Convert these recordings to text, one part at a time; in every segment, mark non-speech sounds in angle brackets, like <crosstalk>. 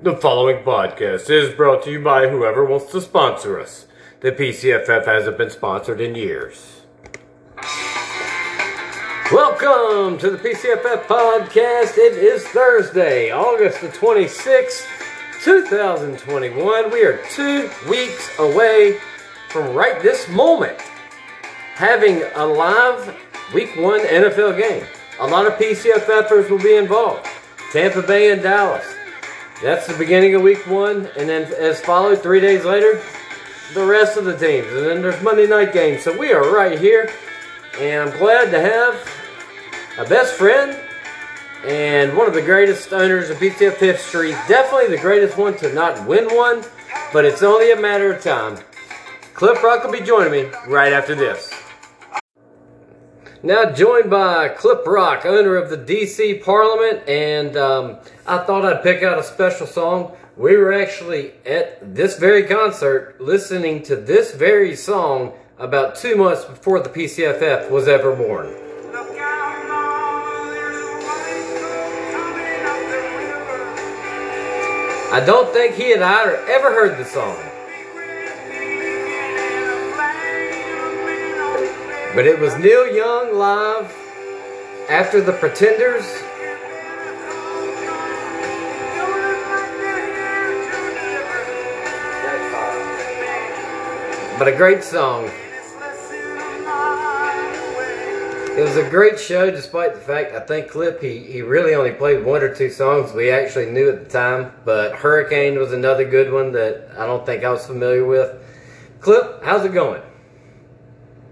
The following podcast is brought to you by whoever wants to sponsor us. The PCFF hasn't been sponsored in years. Welcome to the PCFF podcast. It is Thursday, August the 26th, 2021. We are two weeks away from right this moment having a live week one NFL game. A lot of PCFFers will be involved. Tampa Bay and Dallas. That's the beginning of week one, and then as followed three days later, the rest of the teams. And then there's Monday night games. So we are right here, and I'm glad to have a best friend and one of the greatest owners of PCFF history. Definitely the greatest one to not win one, but it's only a matter of time. Clip Brock will be joining me right after this. Now joined by Clip Brock, owner of the DC Parliament, and um, I thought I'd pick out a special song. We were actually at this very concert listening to this very song about two months before the PCFF was ever born. I don't think he and I ever heard the song. But it was Neil Young live after the Pretenders. But a great song. It was a great show despite the fact I think Clip he, he really only played one or two songs we actually knew at the time. But Hurricane was another good one that I don't think I was familiar with. Clip, how's it going?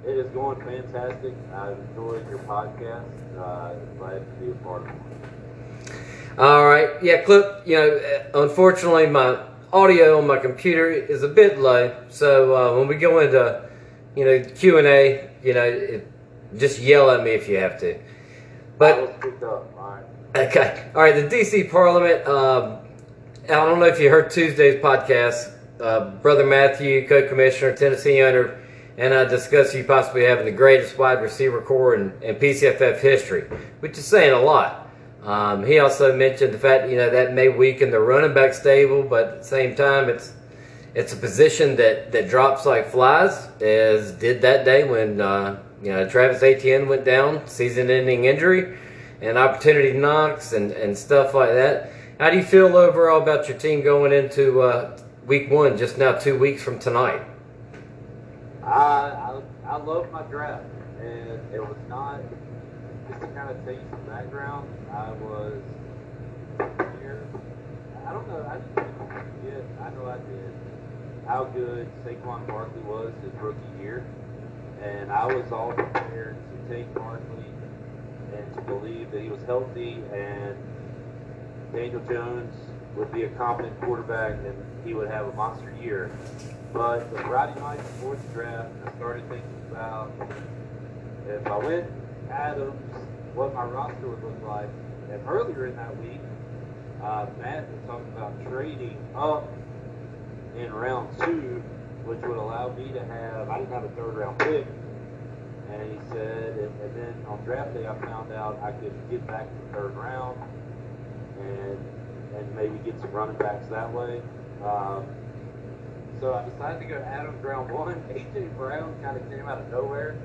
It is going fantastic. I've enjoyed your podcast. Uh, glad to be a part of it. All right. Yeah, Clip, you know, unfortunately, my audio on my computer is a bit low. So uh, when we go into, you know, Q&A, you know, it, just yell at me if you have to. But will speak up. All right. Okay. All right. The DC Parliament. Um, I don't know if you heard Tuesday's podcast. Uh, Brother Matthew, co-commissioner, Tennessee owner, and I discussed you possibly having the greatest wide receiver corps in, in PCFF history, which is saying a lot. Um, he also mentioned the fact you know that may weaken the running back stable, but at the same time, it's it's a position that, that drops like flies, as did that day when uh, you know Travis Etienne went down, season-ending injury, and opportunity knocks and, and stuff like that. How do you feel overall about your team going into uh, week one, just now two weeks from tonight? I, I, love my draft, and it was not, just to kind of tell you some background, I was here, I don't know, I just forget, I know I did, how good Saquon Barkley was his rookie year, and I was all prepared to take Barkley and to believe that he was healthy and Daniel Jones would be a competent quarterback and he would have a monster year. But the Friday night before the draft, I started thinking about if I went Adams, what my roster would look like. And earlier in that week, uh, Matt was talking about trading up in round two, which would allow me to have, I didn't have a third round pick. And he said, and, and then on draft day, I found out I could get back to the third round and and maybe get some running backs that way. Um, so I decided to go Adams round one. <laughs> AJ Brown kind of came out of nowhere.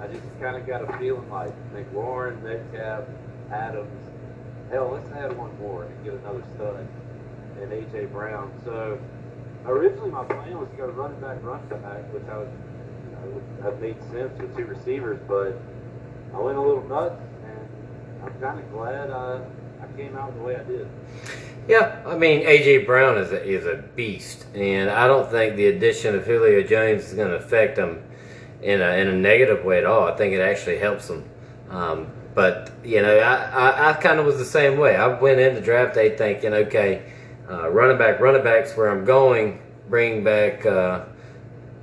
I just kind of got a feeling like McLaurin, Metcalf, Adams. Hell, let's add one more and get another stud and AJ Brown. So originally my plan was to go running back, running back, which I would, you know, would have made sense with two receivers, but I went a little nuts, and I'm kind of glad I, I came out the way I did. Yeah, I mean AJ Brown is a, is a beast, and I don't think the addition of Julio Jones is going to affect him in a, in a negative way at all. I think it actually helps him. Um, but you know, I, I, I kind of was the same way. I went into draft day thinking, okay, uh, running back, running backs where I'm going, bring back uh,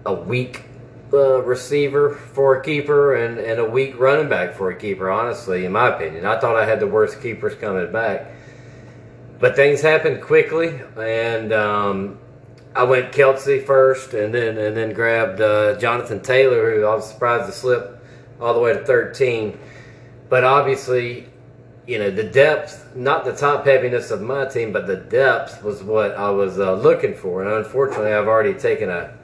a weak uh, receiver for a keeper and, and a weak running back for a keeper. Honestly, in my opinion, I thought I had the worst keepers coming back. But things happened quickly, and um, I went Kelce first, and then and then grabbed uh, Jonathan Taylor, who I was surprised to slip all the way to 13. But obviously, you know, the depth, not the top heaviness of my team, but the depth was what I was uh, looking for. And unfortunately, I've already taken a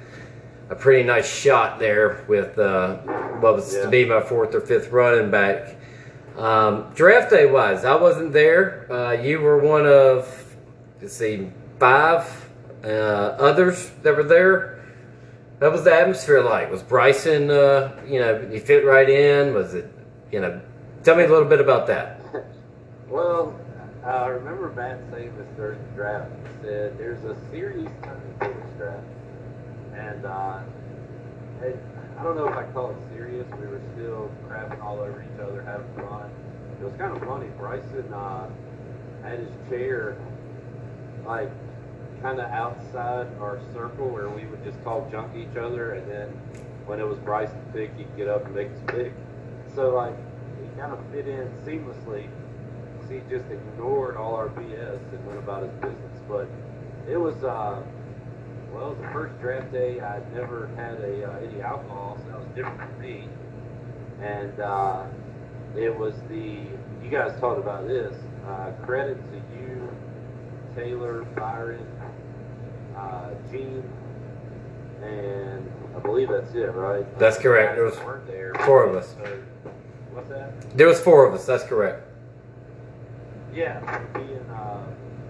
a pretty nice shot there with uh, what was yeah. to be my fourth or fifth running back. Um, draft day wise, I wasn't there. Uh, you were one of, let's see, five uh, others that were there. What was the atmosphere like? Was Bryson, uh, you know, he fit right in? Was it, you know, tell me a little bit about that. <laughs> well, I remember Matt saying this during the draft. He said, there's a serious time for this draft. And uh, it, I don't know if I call it serious. We were still crapping all over each other, having fun. It was kind of funny. Bryson uh, had his chair like kind of outside our circle where we would just call junk each other, and then when it was Bryson's pick, he'd get up and make his pick. So like he kind of fit in seamlessly. He just ignored all our BS and went about his business. But it was uh, well, the first draft day. I'd never had a uh, any alcohol, so that was different for me. And uh, it was the you guys talked about this. Uh, credit to you, Taylor, Byron, uh, Gene, and I believe that's it, right? That's correct. There was there. four of us. So, what's that? There was four of us. That's correct. Yeah, being uh,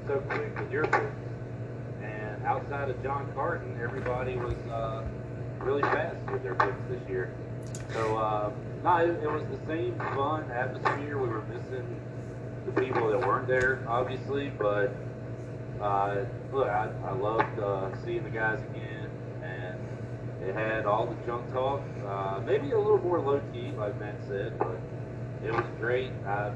so quick with your outside of John Carton, everybody was uh, really fast with their picks this year. So, uh, no, it, it was the same fun atmosphere. We were missing the people that weren't there, obviously, but uh, look, I, I loved uh, seeing the guys again, and it had all the junk talk. Uh, maybe a little more low key, like Matt said, but it was great. I,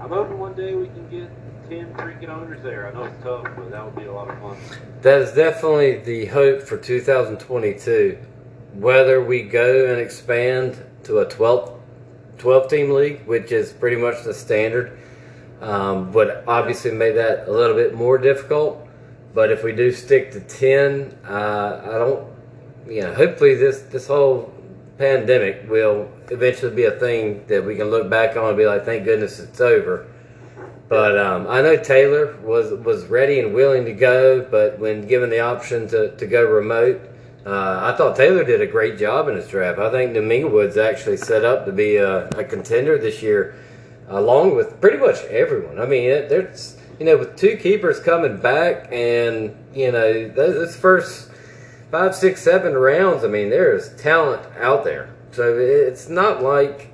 I'm hoping one day we can get 10 freaking owners there. I know it's tough, but that would be a lot of fun. That is definitely the hope for 2022. Whether we go and expand to a 12, 12 team league, which is pretty much the standard um, would obviously make that a little bit more difficult. But if we do stick to 10, uh, I don't, you know, hopefully this, this whole pandemic will eventually be a thing that we can look back on and be like, thank goodness it's over. But um, I know Taylor was was ready and willing to go, but when given the option to, to go remote, uh, I thought Taylor did a great job in his draft. I think Domingo Woods actually set up to be a, a contender this year along with pretty much everyone. I mean, it, there's you know with two keepers coming back, and you know those first five, six, seven rounds. I mean, there's talent out there. So it's not like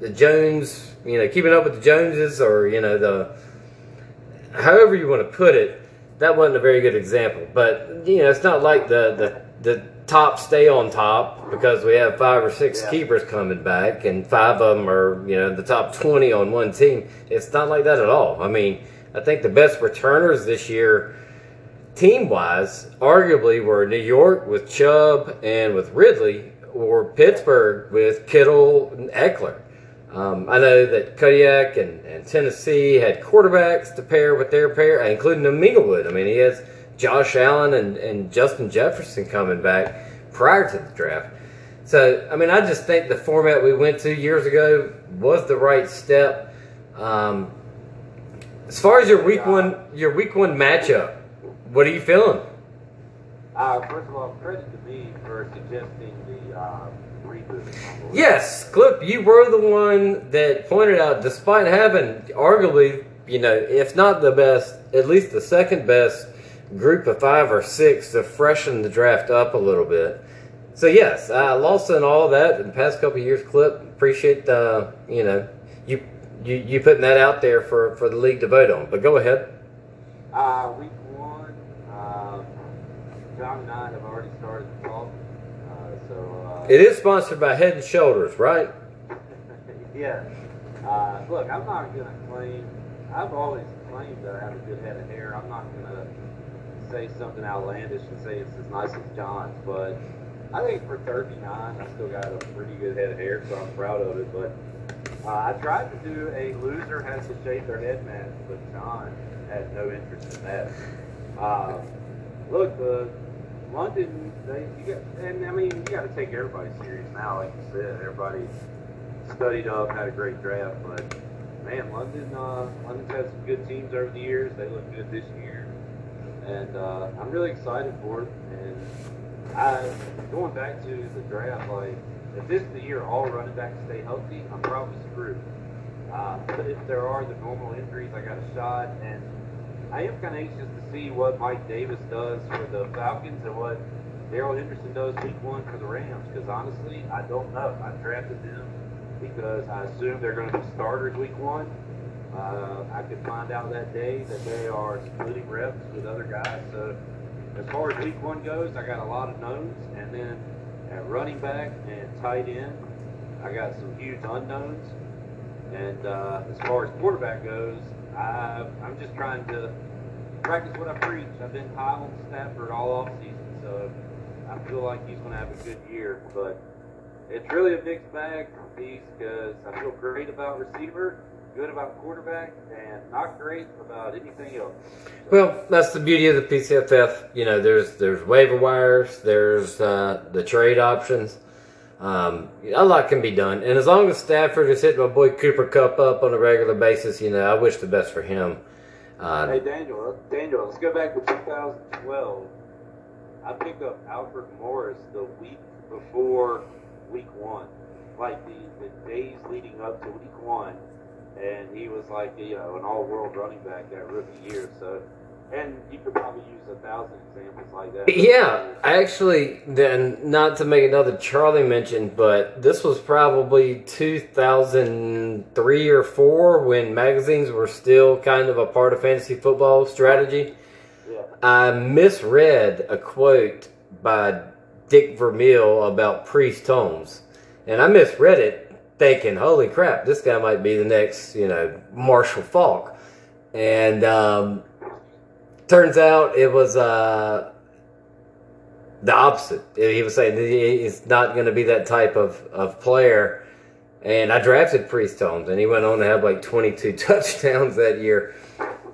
the Jones, you know, keeping up with the Joneses, or you know the however you want to put it. That wasn't a very good example, but you know, it's not like the the the top stay on top because we have five or six yeah. keepers coming back and five of them are you know the top 20 on one team it's not like that at all i mean i think the best returners this year team wise arguably were new york with chubb and with ridley or pittsburgh with kittle and Ekeler. um, I know that Kodiak and, and, Tennessee had quarterbacks to pair with their pair, including Wood. I mean, he has Josh Allen and, and Justin Jefferson coming back prior to the draft. So, I mean, I just think the format we went to years ago was the right step. Um, as far as your week one, your week one matchup, what are you feeling? Uh, first of all, credit to me for suggesting the uh, reboot. Yes, Clip, you were the one that pointed out, despite having arguably, you know, if not the best, at least the second best group of five or six to freshen the draft up a little bit. So yes, uh, Lawson, all that in the past couple years, clip. Appreciate the you know you you you putting that out there for for the league to vote on. But go ahead. Uh, uh, John and I have already started the talk. Uh, so uh, it is sponsored by Head and Shoulders, right? <laughs> yeah. Uh, look, I'm not gonna claim. I've always claimed that I have a good head of hair. I'm not gonna say something outlandish and say it's as nice as John's, but I think for 39, I still got a pretty good head of hair, so I'm proud of it. But uh, I tried to do a loser has to shave their head mask, but John had no interest in that. Uh, look, the London, they, you got, and I mean, you got to take everybody serious now. Like you said, everybody studied up, had a great draft, but man, London, uh, London's had some good teams over the years. They look good this year, and uh, I'm really excited for it. And I, going back to the draft, like if this is the year all running backs stay healthy, I'm probably screwed. Uh, but if there are the normal injuries, I got a shot, and I am kind of anxious to see what Mike Davis does for the Falcons and what Darrell Henderson does week one for the Rams. Because honestly, I don't know. I drafted them because I assume they're going to be starters week one. Uh, I could find out that day that they are splitting reps with other guys. So as far as week one goes, I got a lot of knowns, and then at running back and tight end, I got some huge unknowns. And uh, as far as quarterback goes, I, I'm just trying to practice what I preach. I've been high on Stafford all off season, so I feel like he's going to have a good year. But it's really a mixed bag for me because I feel great about receiver, good about quarterback, and not great about anything else. Well, that's the beauty of the PCFF. You know, there's there's waiver wires, there's uh, the trade options. Um, a lot can be done, and as long as Stafford is hitting my boy Cooper Kupp up on a regular basis, you know, I wish the best for him. Uh, hey Daniel, Daniel, let's go back to 2012. I picked up Alfred Morris the week before week one, like the, the days leading up to week one, and he was like you know an all-world running back that rookie year. So and you could probably use a thousand examples like that. Yeah, actually, then not to make another Charlie mention, but this was probably 2003 or four when magazines were still kind of a part of fantasy football strategy. Yeah. I misread a quote by Dick Vermeil about Priest Holmes, and I misread it, thinking, "Holy crap, this guy might be the next, you know, Marshall Faulk." And um, turns out it was uh, the opposite. He was saying he's not going to be that type of, of player. And I drafted Priest Holmes, and he went on to have like 22 <laughs> touchdowns that year.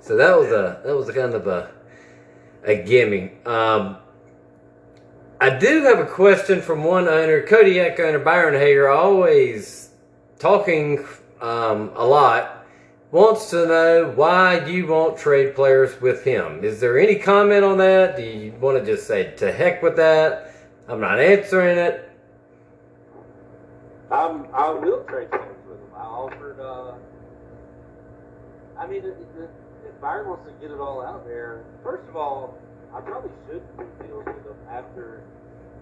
So that was a that was a kind of a a gimme. Um, I do have a question from one owner, Kodiak owner Byron Hager, always talking um, a lot wants to know why you won't trade players with him. Is there any comment on that? Do you want to just say to heck with that? I'm not answering it. I'm, I will trade players with him. I offered. Uh, I mean, if Byron wants to get it all out there, first of all, I probably should do deals with him after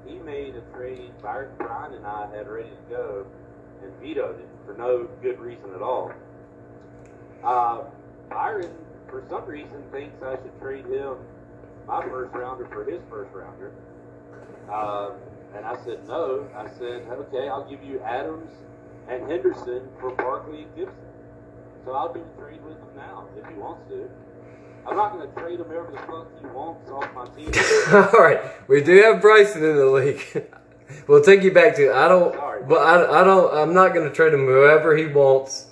he made a trade Byron Brian and I had ready to go and vetoed it for no good reason at all. Uh, Byron, for some reason, thinks I should trade him my first rounder for his first rounder. Uh, and I said no. I said, okay, I'll give you Adams and Henderson for Barkley and Gibson. So I'll do a trade with him now if he wants to. I'm not going to trade him whoever the fuck he wants off my team. <laughs> All right, we do have Bryson in the league. <laughs> we'll take you back to I don't, Sorry, but I, I don't. I'm not going to trade him whoever he wants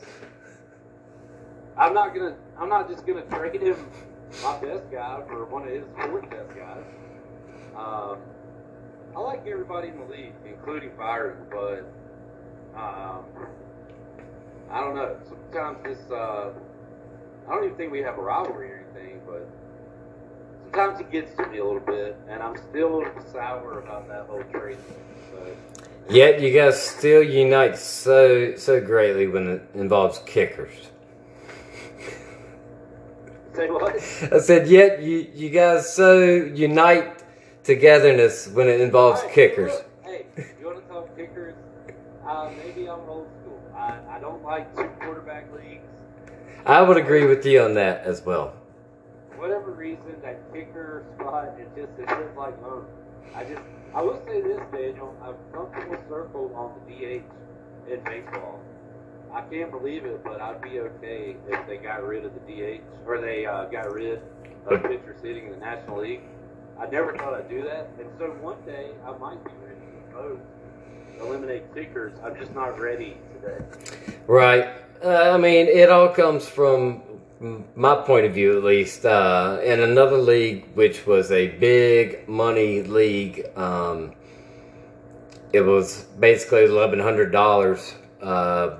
I'm not gonna. I'm not just gonna trade him my best guy for one of his fourth best guys. Um, I like everybody in the league, including Byron, but um, I don't know. Sometimes this. Uh, I don't even think we have a rivalry or anything, but sometimes it gets to me a little bit, and I'm still sour about that whole trade. Yet you guys still unite so so greatly when it involves kickers. What? I said, yet you, you guys so unite togetherness when it involves right, kickers. Hey, you want to talk kickers? Uh, maybe I'm old school. I, I don't like two quarterback leagues. I would agree with you on that as well. Whatever reason, that kicker spot, it just it feels like home. I just I will say this, Daniel. I've come full circle on the DH in baseball. I can't believe it, but I'd be okay if they got rid of the DH or they uh, got rid of pitchers hitting in the National League. I never thought I'd do that, and so one day I might be ready to both eliminate kickers. I'm just not ready today. Right. Uh, I mean, it all comes from my point of view, at least. Uh, in another league, which was a big money league, um, it was basically eleven hundred dollars uh,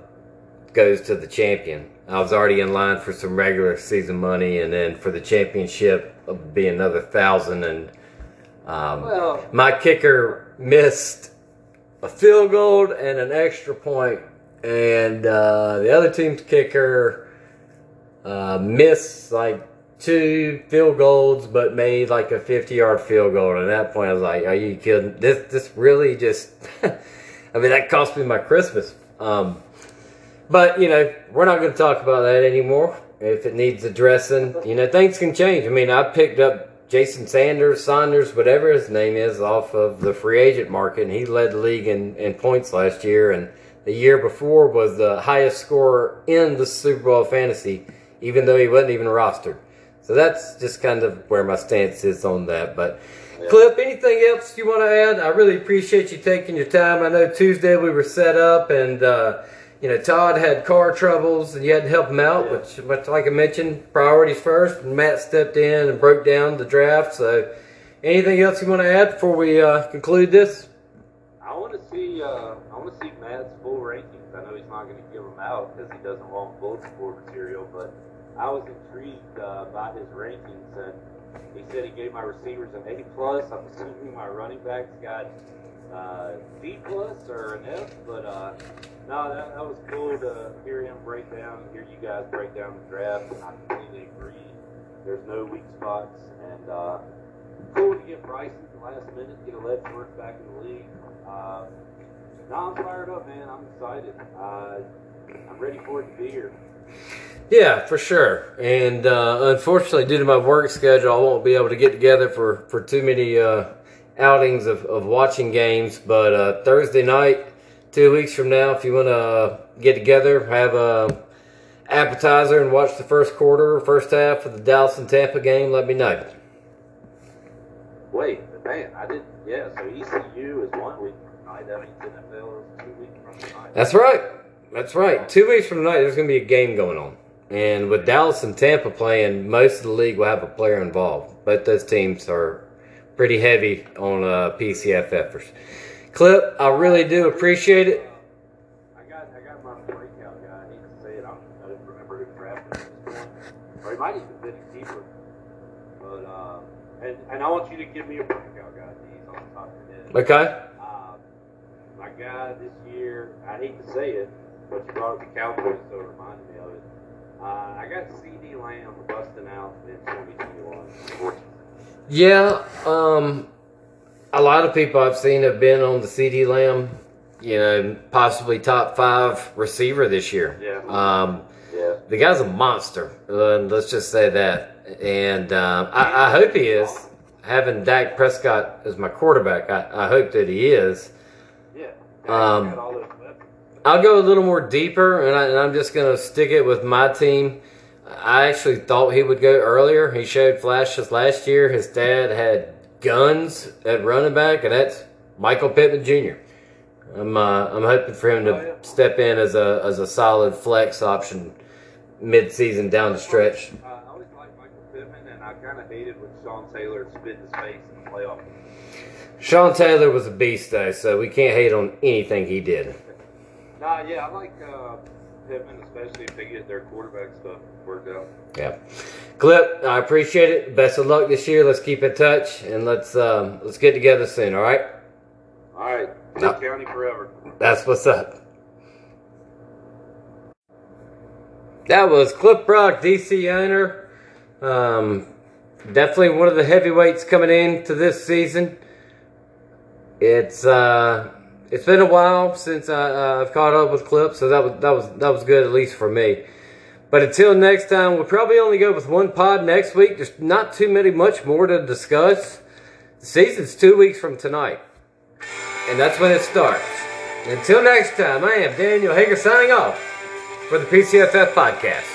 goes to the champion. I was already in line for some regular season money, and then for the championship, it'll be another thousand. And um, Well- my kicker missed a field goal and an extra point, and uh, the other team's kicker uh, missed like two field goals, but made like a fifty-yard field goal. And at that point, I was like, "Are you kidding? This this really just." <laughs> I mean, that cost me my Christmas. Um, but you know, we're not going to talk about that anymore. If it needs addressing, you know, things can change. I mean, I picked up Jason Sanders, Saunders, whatever his name is, off of the free agent market, and he led the league in, in points last year. And the year before was the highest scorer in the Super Bowl fantasy, even though he wasn't even rostered. So that's just kind of where my stance is on that. But Clip, anything else you want to add? I really appreciate you taking your time. I know Tuesday we were set up, and uh, you know Todd had car troubles, and you had to help him out. Yeah. Which, but like I mentioned, priorities first. And Matt stepped in and broke down the draft. So, anything else you want to add before we uh, conclude this? I want to see. Uh, I want to see Matt's full rankings. I know he's not going to give them out because he doesn't want bulletin board material, but I was intrigued uh, by his rankings, and he said he gave my receivers an A plus. I'm assuming my running backs got uh, plus or an F, but uh, no, that, that was cool to hear him break down, hear you guys break down the draft, I completely agree. There's no weak spots, and uh, cool to get Bryson at the last minute, get a Ledgeworth back in the league. Uh, no, I'm fired up, man. I'm excited. Uh, I'm ready for it to be here. Yeah, for sure. And uh, unfortunately, due to my work schedule, I won't be able to get together for, for too many uh, outings of, of watching games. But uh, Thursday night, two weeks from now, if you want to get together, have a appetizer and watch the first quarter, first half of the Dallas and Tampa game, let me know. Wait, man, I didn't. Yeah, so ECU is one week from tonight. That means NFL is two weeks from tonight. That's right. That's right. Two weeks from tonight, there's going to be a game going on. And with Dallas and Tampa playing, most of the league will have a player involved. Both those teams are pretty heavy on uh, PCFFers. Clip, I really do appreciate it. I got, I got my breakout guy. I need to say it. I'm, I don't remember who drafted him at this point, or he might even been a keeper. But uh, and and I want you to give me a breakout guy. He's on top of your head. Okay. Uh, my guy this year, I hate to say it, but you brought up the Cowboys, so it reminded me of it. Uh, I got CeeDee Lamb busting out in 2021. Yeah, um, a lot of people I've seen have been on the CeeDee Lamb, you know, possibly top five receiver this year. Yeah. Um, Yeah. the guy's a monster. Uh, let's just say that. And um, I, I hope he is. Having Dak Prescott as my quarterback, I, I hope that he is. Yeah. Um, got all those weapons. I'll go a little more deeper, and, I, and I'm just going to stick it with my team. I actually thought he would go earlier. He showed flashes last year. His dad had guns at running back, and that's Michael Pittman Jr. I'm uh, I'm hoping for him to Oh, step in as a as a solid flex option mid-season down the stretch. Uh, I always liked Michael Pittman, and I kind of hated when Sean Taylor spit in his face in the playoff. Sean Taylor was a beast though, so we can't hate on anything he did. Nah, yeah, I like uh, Pittman, especially if they get their quarterback stuff worked out. Yeah, Clip, I appreciate it. Best of luck this year. Let's keep in touch and let's um, let's get together soon. All right. All right, No. County forever. That's what's up. That was Clip Brock, DC owner. Um, definitely one of the heavyweights coming into this season. It's uh, it's been a while since I, uh, I've caught up with clips, so that was that was that was good at least for me. But until next time, we'll probably only go with one pod next week. There's not too many, much more to discuss. The season's two weeks from tonight, and that's when it starts. Until next time, I am Daniel Hager signing off for the PCFF podcast.